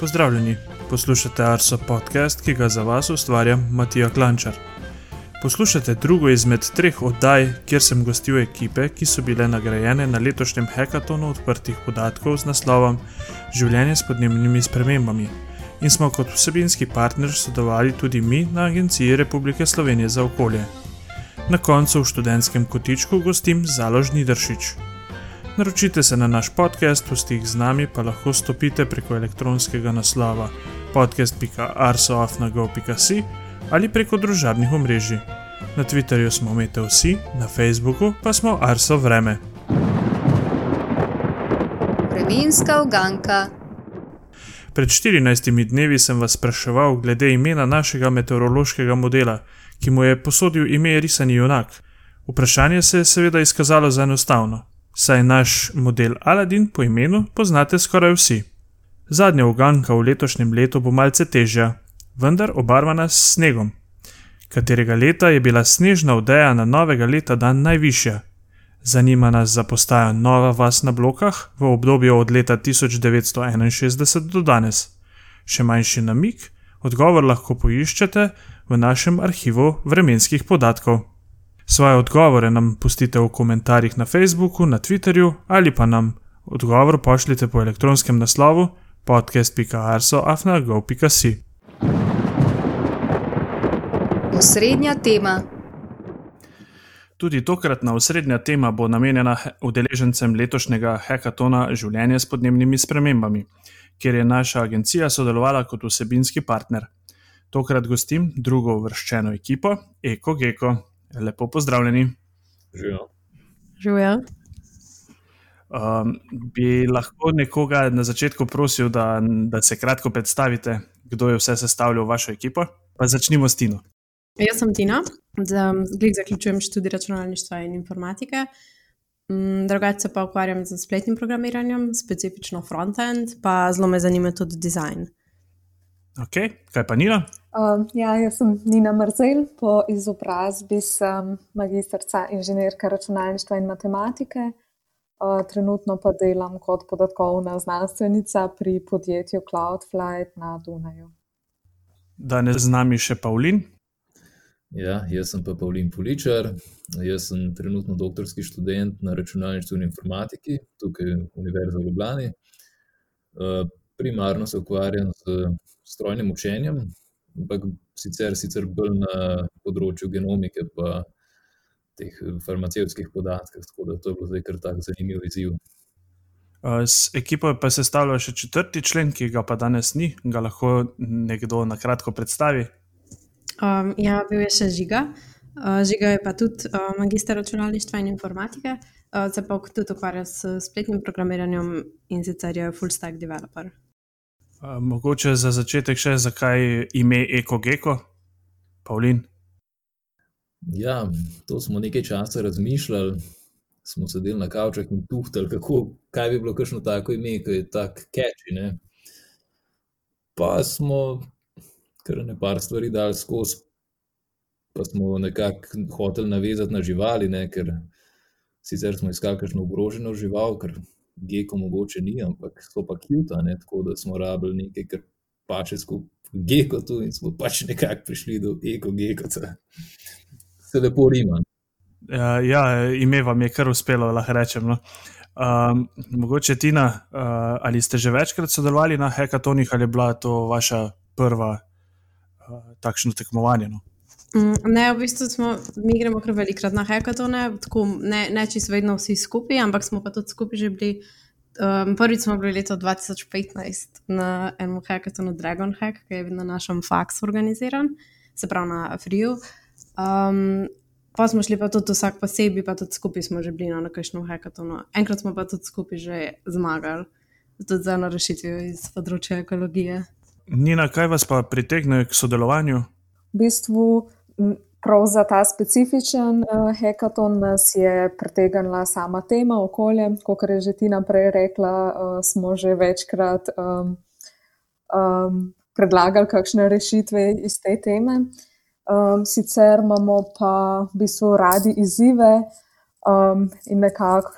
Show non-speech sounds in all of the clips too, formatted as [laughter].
Pozdravljeni, poslušate Arso podcast, ki ga za vas ustvarja Matija Klančar. Poslušate drugo izmed treh oddaj, kjer sem gostil ekipe, ki so bile nagrajene na letošnjem hekatonu odprtih podatkov z naslovom Življenje s podnebnimi spremembami. In smo kot vsebinski partner sodelovali tudi mi na Agenciji Republike Slovenije za okolje. Na koncu v študentskem kotičku gostim Založni Dršič. Naročite se na naš podcast, v stik z nami pa lahko stopite preko elektronskega naslova podcast.arsoafnago.si ali preko družabnih omrežij. Na Twitterju smo umete vsi, na Facebooku pa smo Arso Vreme. Vremenska uganka. Pred 14 dnevi sem vas spraševal glede imena našega meteorološkega modela, ki mu je posodil ime Risani Junak. Vprašanje se je seveda izkazalo za enostavno saj naš model Aladin po imenu poznate skoraj vsi. Zadnja uganka v letošnjem letu bo malce težja, vendar obarvana s snegom. Katerega leta je bila snežna odeja na novega leta dan najvišja? Zanima nas za postajo Nova vas na blokah v obdobju od leta 1961 do danes. Še manjši namik, odgovor lahko poiščete v našem arhivu vremenskih podatkov. Svoje odgovore nam pustite v komentarjih na Facebooku, na Twitterju ali pa nam odgovor pošljite po elektronskem naslovu podcast.arso.afnago.si. Osrednja tema. Tudi tokratna osrednja tema bo namenjena udeležencem letošnjega hekatona Življenje s podnebnimi spremembami, kjer je naša agencija sodelovala kot vsebinski partner. Tokrat gostim drugo vrščeno ekipo, Eko Geko. Lepo pozdravljeni. Živijo. Um, bi lahko nekoga na začetku prosil, da, da se kratko predstavite, kdo je vse sestavljal vašo ekipo? Pa začnimo s Tino. Jaz sem Tina, zdaj zaključujem študij računalništva in informatike. Mm, drugače pa ukvarjam z spletnim programiranjem, specifično frontend, pa zelo me zanima tudi dizajn. Ok, kaj pa Nina? Uh, ja, jaz sem Nina Mrzel, po izobrazbi sem magistrca inženirka računalništva in matematike. Uh, trenutno pa delam kot podatkovna znanstvenica pri podjetju Cloudflight na Dunaju. Danes z nami še Pavlin. Ja, jaz sem pa Pavlin Poličar, jaz sem trenutno doktorski študent na računalništvu in informatiki tukaj v Univerzi v Ljubljani. Uh, primarno se ukvarjam z strojnim učenjem, ampak sicer, sicer bolj na področju genomike, pa teh farmacevtskih podatkov, tako da to je bilo zdaj kar tako zanimiv izziv. S ekipo pa se stavlja še četrti člen, ki ga pa danes ni, ga lahko nekdo na kratko predstavi. Um, ja, bil je še žiga. Uh, žiga je pa tudi uh, magister računalništva in informatike, uh, se pa tudi ukvarja s spletnim programiranjem in sicer je full stack developer. Mogoče za začetek še, zakaj ime EkoGeko, Pavlin. Ja, to smo nekaj časa razmišljali, smo sedeli na kavčah in tuhtali, kako, kaj bi bilo kakšno tako ime, ki je tako catchy. Ne? Pa smo kar nekaj stvari dali skozi, pa smo nekako hoteli navezati na živali, ne? ker sicer smo iskali kakšno ogroženo žival, ker geko mogoče ni, ampak so pa kjuta, tako da smo rabili nekaj, kar pače skupaj geko tu in smo pač nekako prišli do eko geko. Se lepo rima. Ja, ja, ime vam je kar uspelo, lahko rečem. No. Um, mogoče Tina, uh, ali ste že večkrat sodelovali na hekatonih ali je bila to vaša prva uh, takšno tekmovanje? No? Mm, ne, v bistvu smo, mi gremo kar velikrat na hekatone, tako ne, ne čisto vedno vsi skupaj, ampak smo pa tudi skupaj že bili. Um, prvič smo bili leta 2015 na enem hekatonu Dragon Hack, ki je bil na našem faksu organiziran, se pravi na Friju. Um, pa smo šli pa tudi vsak posebej, pa tudi skupaj smo že bili na nekakšnem hekatonu. Enkrat smo pa tudi skupaj že zmagali, tudi za eno rešitev iz področja ekologije. Nina, kaj vas pa pritegne k sodelovanju? V bistvu prav za ta specifičen uh, hekaton nas je pritegnila sama tema okolje. Kot je že ti naprej rekla, uh, smo že večkrat um, um, predlagali kakšne rešitve iz te teme. Um, sicer imamo pa v bistvu radi izzive um, in nekako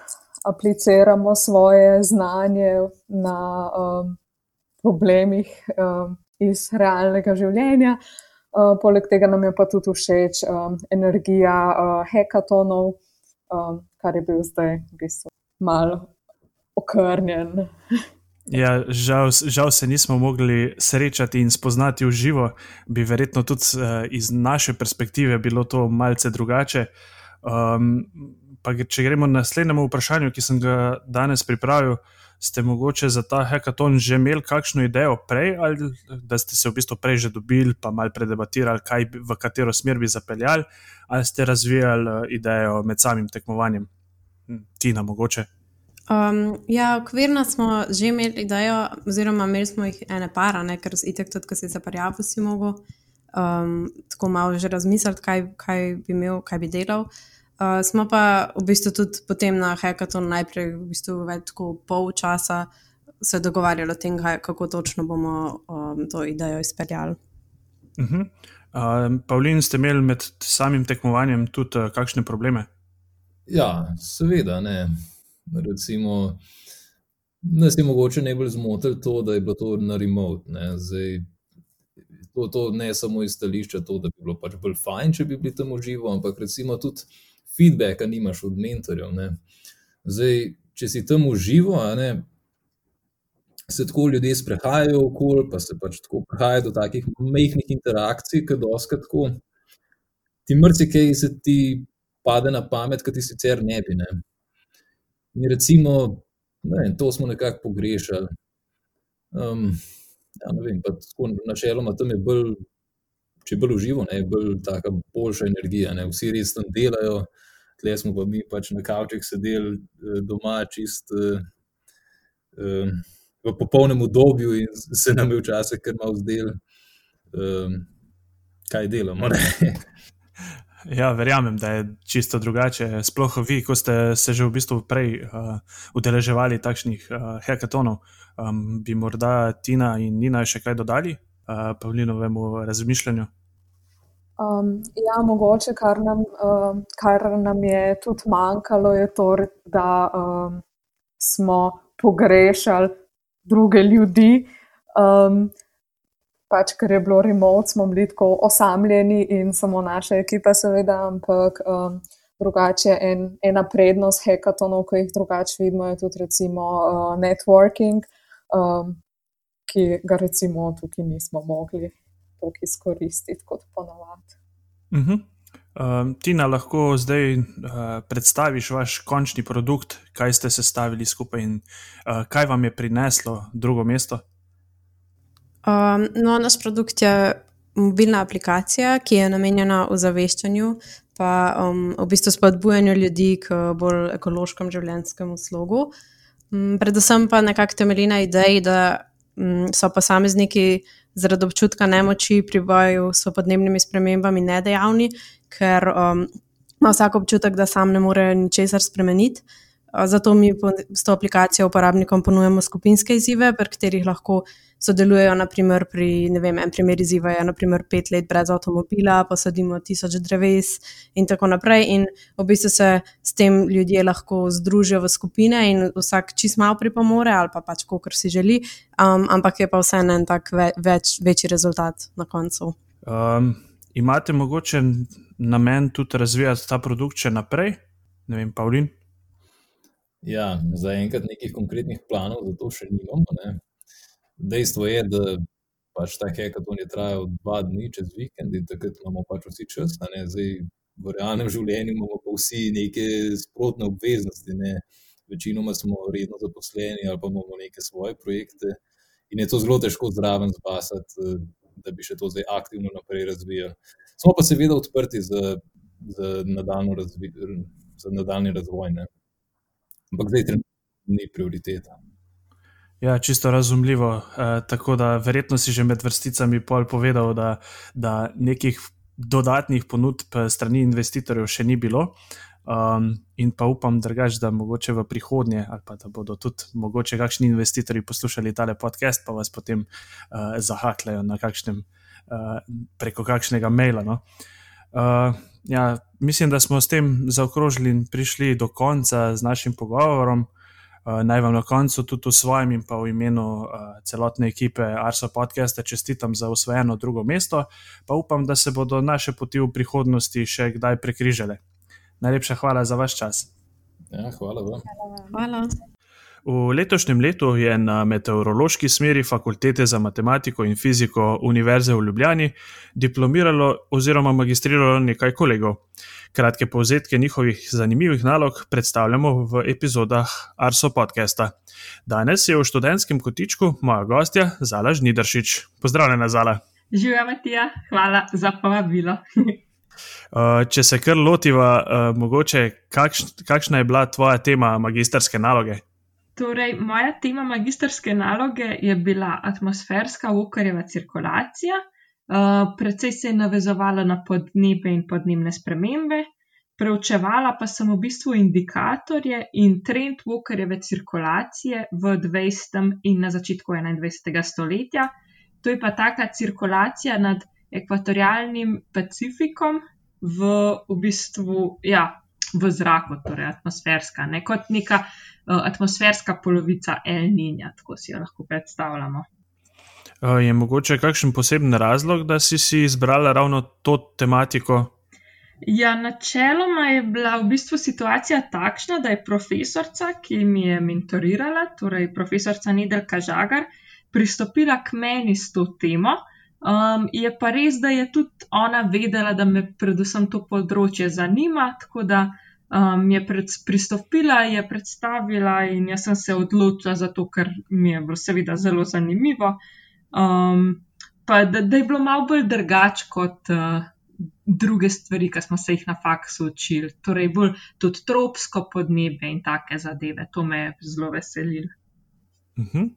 apliciramo svoje znanje na um, problemih uh, iz realnega življenja. Uh, poleg tega nam je pa tudi všeč um, energija uh, hekatonov, um, kar je bil zdaj v bistvu malo okrnjen. Ja, žal, žal se nismo mogli srečati in spoznati v živo, bi verjetno tudi uh, iz naše perspektive bilo to malce drugače. Um, pa, če gremo na naslednjemu vprašanju, ki sem ga danes pripravil, ste mogoče za ta hackathon že imeli kakšno idejo prej, ali da ste se v bistvu prej že dobili, pa malo predebatirali, kaj, v katero smer bi zapeljali, ali ste razvijali uh, idejo med samim tekmovanjem, hm, Tina, mogoče. Um, ja, okvirno smo že imeli idejo, oziroma imeli smo jih ene para, ne, ker si itek tudi, ko si zaparjavo, si mogel um, tako malo že razmisliti, kaj, kaj bi imel, kaj bi delal. Uh, smo pa v bistvu tudi potem na hackathon najprej v bistvu več kot pol časa se dogovarjali o tem, kaj, kako točno bomo um, to idejo izpeljali. Uh -huh. uh, Pavlin, ste imeli med samim tekmovanjem tudi uh, kakšne probleme? Ja, seveda ne. Recimo, nas je mogoče najbolj zmotilo to, da je bilo to na remote. Ne, Zdaj, to, to ne samo iz stališča, to, da bi bilo pač bolj fajn, če bi bili tam uživo, ampak recimo tudi feedbacka nimaš od mentorjev. Ne. Zdaj, če si tam uživo, ne, se tako ljudje sprehajajo okoli, pa se pač tako prihaja do takih mehkih interakcij, ki doskrat tako. Ti mrci, kaj se ti pade na pamet, ki ti sicer ne bi. Ne. In recimo, ne, to smo nekako pogrešali. Um, ja, ne vem, tako načeloma tam je bolj, če je bolj uživo, je bolj taka boljša energija, ne, vsi res tam delajo, tle smo pa mi pač na kavčih sedeli eh, doma čist uh, v popolnem obdobju in [laughs] se nam je včasih kar malo zdel, um, kaj delamo. [laughs] Ja, verjamem, da je čisto drugače. Sploh vi, ko ste se že v bistvu prej uh, udeleževali takšnih uh, hackathonov, um, bi morda Tina in Nina še kaj dodali uh, Pavlinovemu razmišljanju? Um, ja, mogoče, kar nam, uh, kar nam je tudi manjkalo, je to, da um, smo pogrešali druge ljudi. Um, pač, ker je bilo remote, smo bili tako osamljeni in samo naša ekipa, seveda, ampak um, drugače en, ena prednost hekatonov, ki jih drugače vidimo, je tudi recimo uh, networking, um, ki ga recimo tukaj nismo mogli toliko izkoristiti kot ponovadi. Uh -huh. Um, Tina, lahko zdaj uh, predstaviš vaš končni produkt, kaj ste sestavili skupaj in uh, kaj vam je prineslo drugo mesto? Um, no, naš produkt je mobilna aplikacija, ki je namenjena ozaveščanju in um, v bistvu spodbujanju ljudi k bolj ekološkem življenjskemu slogu. Um, predvsem pa nekako temelji na ideji, da um, so posamezniki zaradi občutka nemoči pri boju s podnebnimi spremembami nedejavni, ker um, ima vsak občutek, da sam ne more ničesar spremeniti. Zato mi s to aplikacijo uporabnikom ponujemo skupinske izzive, pri katerih lahko sodelujejo. Naprimer, pri, vem, en primer izziva je naprimer, pet let brez avtomobila, posadimo tisoč dreves in tako naprej. In v bistvu se s tem ljudje lahko združijo v skupine in vsak čist malo pripomore ali pa pač, kar si želi, um, ampak je pa vseeno en tak ve, več, večji rezultat na koncu. Um, imate mogoče namen tudi razvijati ta produkt še naprej? Ne vem, Pavlin. Ja, zaenkrat nekih konkretnih planov za to še nimamo. Ne. Dejstvo je, da pač ta hekaton je trajal dva dni čez vikend in takrat imamo pač vsi čas. Zdaj, v realnem življenju imamo pa vsi neke sprotne obveznosti. Ne. Večinoma smo redno zaposleni ali pa imamo neke svoje projekte in je to zelo težko zraven zbasati, da bi še to zdaj aktivno naprej razvijali. Smo pa seveda odprti za, za nadaljni razvoj. Ne ampak zdaj trenutno ni prioriteta. Ja, čisto razumljivo. E, tako da verjetno si že med vrsticami pol povedal, da, da nekih dodatnih ponudb strani investitorjev še ni bilo. Um, in pa upam, drugač, da mogoče v prihodnje, ali pa da bodo tudi mogoče kakšni investitorji poslušali tale podcast, pa vas potem uh, zahakljajo na kakšnem, uh, preko kakšnega maila. No? Uh, ja, mislim, da smo s tem zaokrožili in prišli do konca z našim pogovorom. Uh, naj vam na koncu tudi v svojem in pa v imenu uh, celotne ekipe Arso podcasta čestitam za usvojeno drugo mesto, pa upam, da se bodo naše poti v prihodnosti še kdaj prekrižale. Najlepša hvala za vaš čas. Ja, hvala vam. Hvala. V letošnjem letu je na meteorološki smeri Fakultete za matematiko in fiziko Univerze v Ljubljani diplomiralo oziroma magistriralo nekaj kolegov. Kratke povzetke njihovih zanimivih nalog predstavljamo v epizodah Arso podcasta. Danes je v študentskem kotičku moja gostja Zala Žnidršič. Pozdravljena, Zala. Živijo, Matija, hvala za povabilo. [laughs] Uh, če se kar lotiva, uh, mogoče kakš, kakšna je bila tvoja tema magistrske naloge? Torej, moja tema magistrske naloge je bila atmosferska vokarjeva cirkulacija. Uh, predvsej se je navezovala na podnebje in podnebne spremembe, preučevala pa sem v bistvu indikatorje in trend vokarjeve cirkulacije v 20. in na začetku 21. stoletja. To je pa taka cirkulacija nad ekvatorialnim Pacifikom v, v bistvu ja, v zraku, torej atmosferska, ne kot neka uh, atmosferska polovica El Ninja, tako si jo lahko predstavljamo. Je mogoče kakšen poseben razlog, da si si izbrala ravno to tematiko? Ja, načeloma je bila v bistvu situacija takšna, da je profesorica, ki mi je mentorirala, torej profesorica Nedelka Žagar, pristopila k meni s to temo. Um, je pa res, da je tudi ona vedela, da me predvsem to področje zanima, tako da um, je pred, pristopila, je predstavila in jaz sem se odločila za to, ker mi je bilo seveda zelo zanimivo. Um, pa da, da je bilo malo bolj drugače kot uh, druge stvari, ki smo se jih na faksu učili, torej bolj tudi tropsko podnebje in take zadeve. To me je zelo veselilo. Uh mhm. -huh.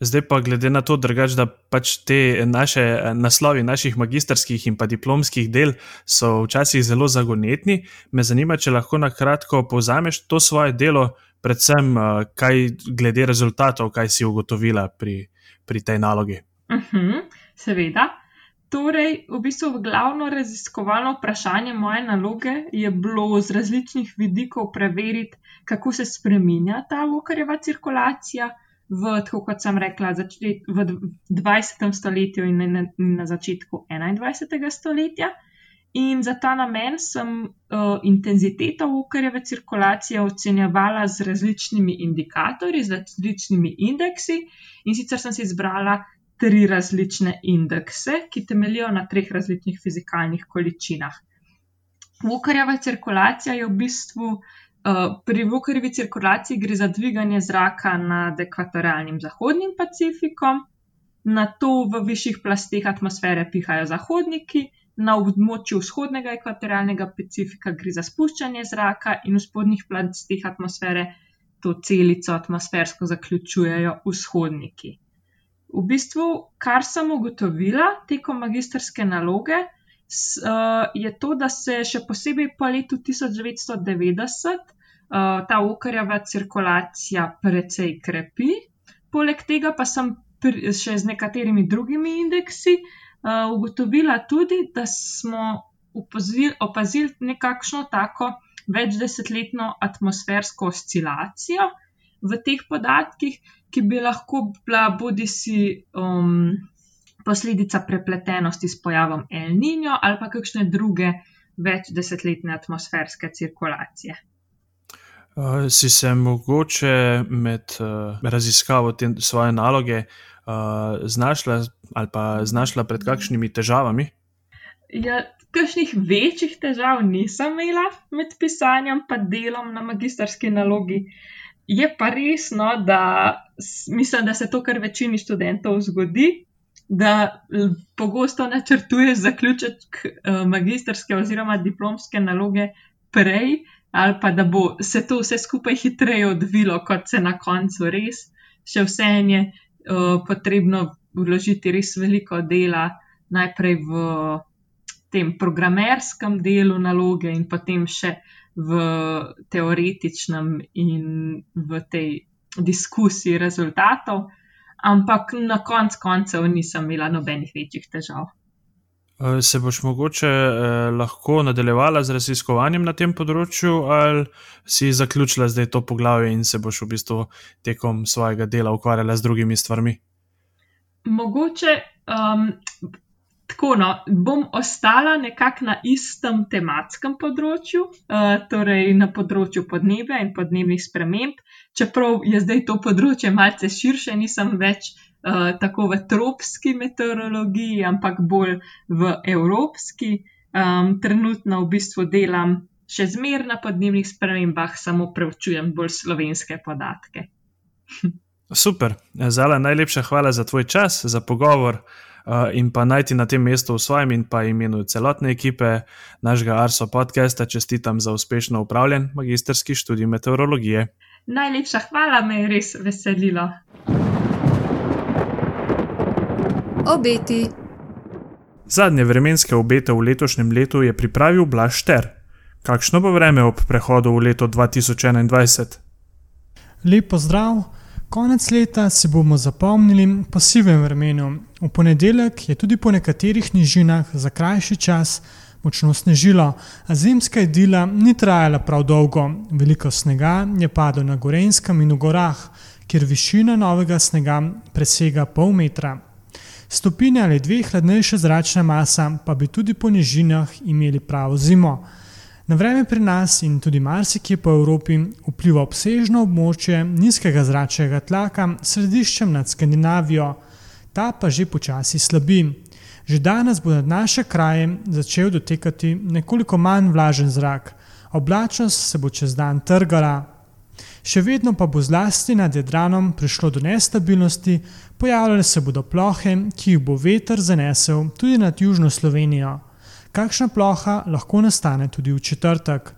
Zdaj pa, glede na to, drugač, da pač te naše naslovi naših magistrskih in pa diplomskih del so včasih zelo zagonetni, me zanima, če lahko na kratko povzameš to svoje delo, predvsem uh, kaj glede rezultatov, kaj si ugotovila pri, pri tej nalogi. Uh mhm, -huh, seveda. Torej, v bistvu glavno raziskovalno vprašanje moje naloge je bilo z različnih vidikov preveriti, kako se spremenja ta vokarjeva cirkulacija v, tako kot sem rekla, v 20. stoletju in na, na začetku 21. stoletja. In za ta namen sem uh, intenziteto vokarjeve cirkulacije ocenjevala z različnimi indikatorji, z različnimi indeksi, in sicer sem si izbrala tri različne indekse, ki temeljijo na treh različnih fizikalnih količinah. Vokarjeva cirkulacija je v bistvu, pri vokarjevi cirkulaciji gre za dviganje zraka nad ekvatorialnim zahodnim Pacifikom, na to v višjih plasteh atmosfere pihajo zahodniki, na območju vzhodnega ekvatorialnega Pacifika gre za spuščanje zraka in v spodnjih plasteh atmosfere to celico atmosfersko zaključujejo vzhodniki. V bistvu, kar sem ugotovila tekom magistrske naloge, uh, je to, da se še posebej po letu 1990 uh, eh, ta okarjava cirkulacija precej krepi. Poleg tega pa sem pri, še z nekaterimi drugimi indeksi uh, ugotovila tudi, da smo opazili, opazili nekakšno tako večdesetletno atmosfersko oscilacijo v teh podatkih, ki bi lahko bila bodi si um, posledica prepletenosti s pojavom El Niño ali pa kakšne druge večdesetletne atmosferske cirkulacije. Uh, si se mogoče med uh, raziskavo te svoje naloge uh, znašla ali pa znašla pred kakšnimi težavami? Ja, kakšnih večjih težav nisem imela med pisanjem in delom na magistrski nalogi. Je pa res, no, da mislim, da se to kar večini študentov zgodi, da pogosto načrtuješ zaključek uh, magistrske oziroma diplomske naloge prej, ali pa da bo se to vse skupaj hitreje odvilo, kot se na koncu res. Še vse je uh, potrebno vložiti res veliko dela, najprej v tem programerskem delu naloge in potem še v teoretičnem in v tej diskusiji rezultatov, ampak na koncu koncev nisem imela nobenih večjih težav. Eh, Se boš mogoče eh, lahko nadaljevala z raziskovanjem na tem področju, ali si zaključila zdaj to poglavje in se boš v bistvu tekom svojega dela ukvarjala z drugimi stvarmi? Mogoče um, tako, no, bom ostala nekako na istem tematskem področju, uh, torej na področju podnebja in podnebnih sprememb, čeprav je zdaj to področje malce širše, nisem več uh, tako v tropski meteorologiji, ampak bolj v evropski. Um, trenutno v bistvu delam še zmer na podnebnih spremembah, samo preučujem bolj slovenske podatke. [laughs] Super, Zala, najlepša hvala za tvoj čas, za pogovor in pa najti na tem mestu v svojem in pa imenu celotne ekipe našega Arso podcasta čestitam za uspešno upravljen magistrski študij meteorologije. Najlepša hvala, me je res veselilo. Obeti. Zadnje vremenske obete v letošnjem letu je pripravil Blaž Šter. Kakšno bo vreme ob prehodu v leto 2021? Lep pozdrav! Konec leta si bomo zapomnili po sivem vremenu. V ponedeljek je tudi po nekaterih nižinah za krajši čas močno snežilo, a zimska idila ni trajala prav dolgo. Veliko snega je padlo na Gorenskem in v gorah, kjer višina novega snega presega pol metra. Stopinja ali dve hladnejša zračna masa pa bi tudi po nižinah imeli pravo zimo. Na vreme pri nas in tudi marsikje po Evropi vpliva obsežno območje nizkega zračnega tlaka s središčem nad Skandinavijo, ta pa že počasi slabi. Že danes bo nad naše kraje začel dotekati nekoliko manj vlažen zrak, oblačnost se bo čez dan trgala. Še vedno pa bo zlasti nad Jadranom prišlo do nestabilnosti, pojavljale se bodo plohe, ki jih bo veter zanesel tudi nad južno Slovenijo. Kakšna ploha lahko nastane tudi v četrtek.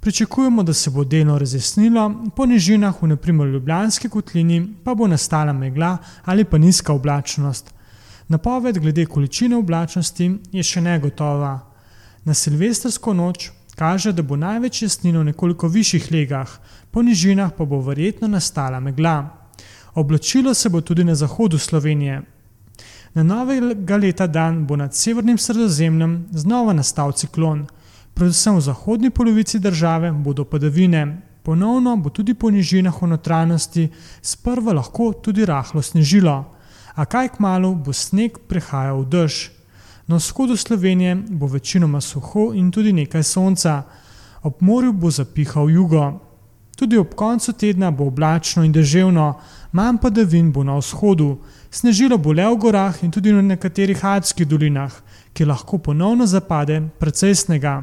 Pričakujemo, da se bo delno razjasnilo, po nižinah v naprimer Ljubljanski kotlini pa bo nastala megla ali pa nizka oblačnost. Napoved glede količine oblačnosti je še negotova. Na silvestrsko noč kaže, da bo največ jasnino v nekoliko višjih legah, po nižinah pa bo verjetno nastala megla. Oblačilo se bo tudi na zahodu Slovenije. Na novega leta dan bo nad severnim sredozemljem znova nastal ciklon. Predvsem v zahodni polovici države bodo padavine, ponovno bo tudi po nižinah v notranjosti sprva lahko tudi rahlo snežilo, a kaj k malu bo sneg prehajal v dež. Na vzhodu Slovenije bo večinoma suho in tudi nekaj sonca, ob morju bo zapihal jugo. Tudi ob koncu tedna bo oblačno in deževno, manj padavin bo na vzhodu, snežilo bo le v gorah in tudi v nekaterih alpskih dolinah, ki lahko ponovno zapade precej snega.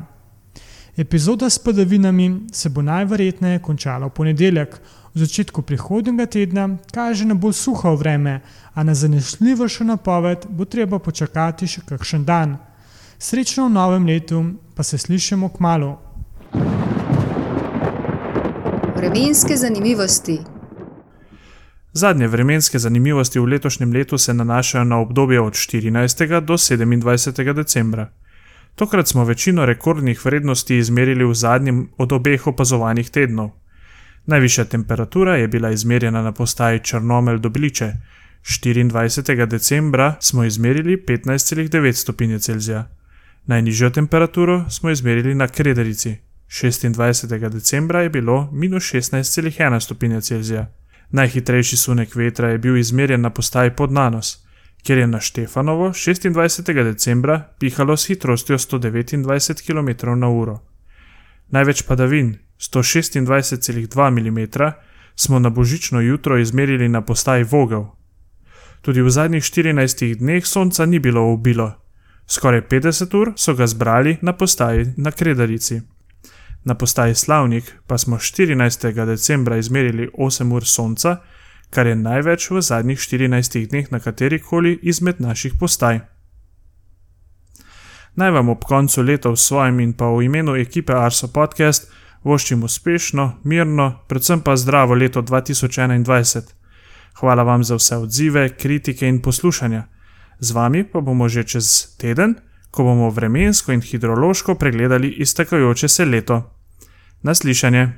Epizoda s padavinami se bo najverjetneje končala v ponedeljek, v začetku prihodnjega tedna kaže na bolj suho vreme, a na zanesljivejšo napoved bo treba počakati še kakšen dan. Srečno v novem letu, pa se slišimo k malu. Vremenske zanimivosti. Zadnje vremenske zanimivosti v letošnjem letu se nanašajo na obdobje od 14. do 27. decembra. Tokrat smo večino rekordnih vrednosti izmerili v zadnjem od obeh opazovanih tednov. Najvišja temperatura je bila izmerjena na postaji Črnomelj do Bliče. 24. decembra smo izmerili 15,9 stopinje Celzija. Najnižjo temperaturo smo izmerili na Krederici. 26. decembra je bilo minus 16,1 stopinje Celzija. Najhitrejši sunek vetra je bil izmerjen na postaji Podnanos, kjer je na Štefanovo 26. decembra pihalo s hitrostjo 129 km/h. Največ padavin, 126,2 mm, smo na božično jutro izmerili na postaji Vogel. Tudi v zadnjih 14 dneh sonca ni bilo ubilo, skoraj 50 ur so ga zbrali na postaji na Kredarici. Na postaji Slavnik pa smo 14. decembra izmerili 8 ur sonca, kar je največ v zadnjih 14 dneh na kateri koli izmed naših postaj. Naj vam ob koncu leta v svojem in pa v imenu ekipe Arso Podcast voščim uspešno, mirno, predvsem pa zdravo leto 2021. Hvala vam za vse odzive, kritike in poslušanja. Z vami pa bomo že čez teden, ko bomo vremensko in hidrološko pregledali iztekajoče se leto. Naslišanje.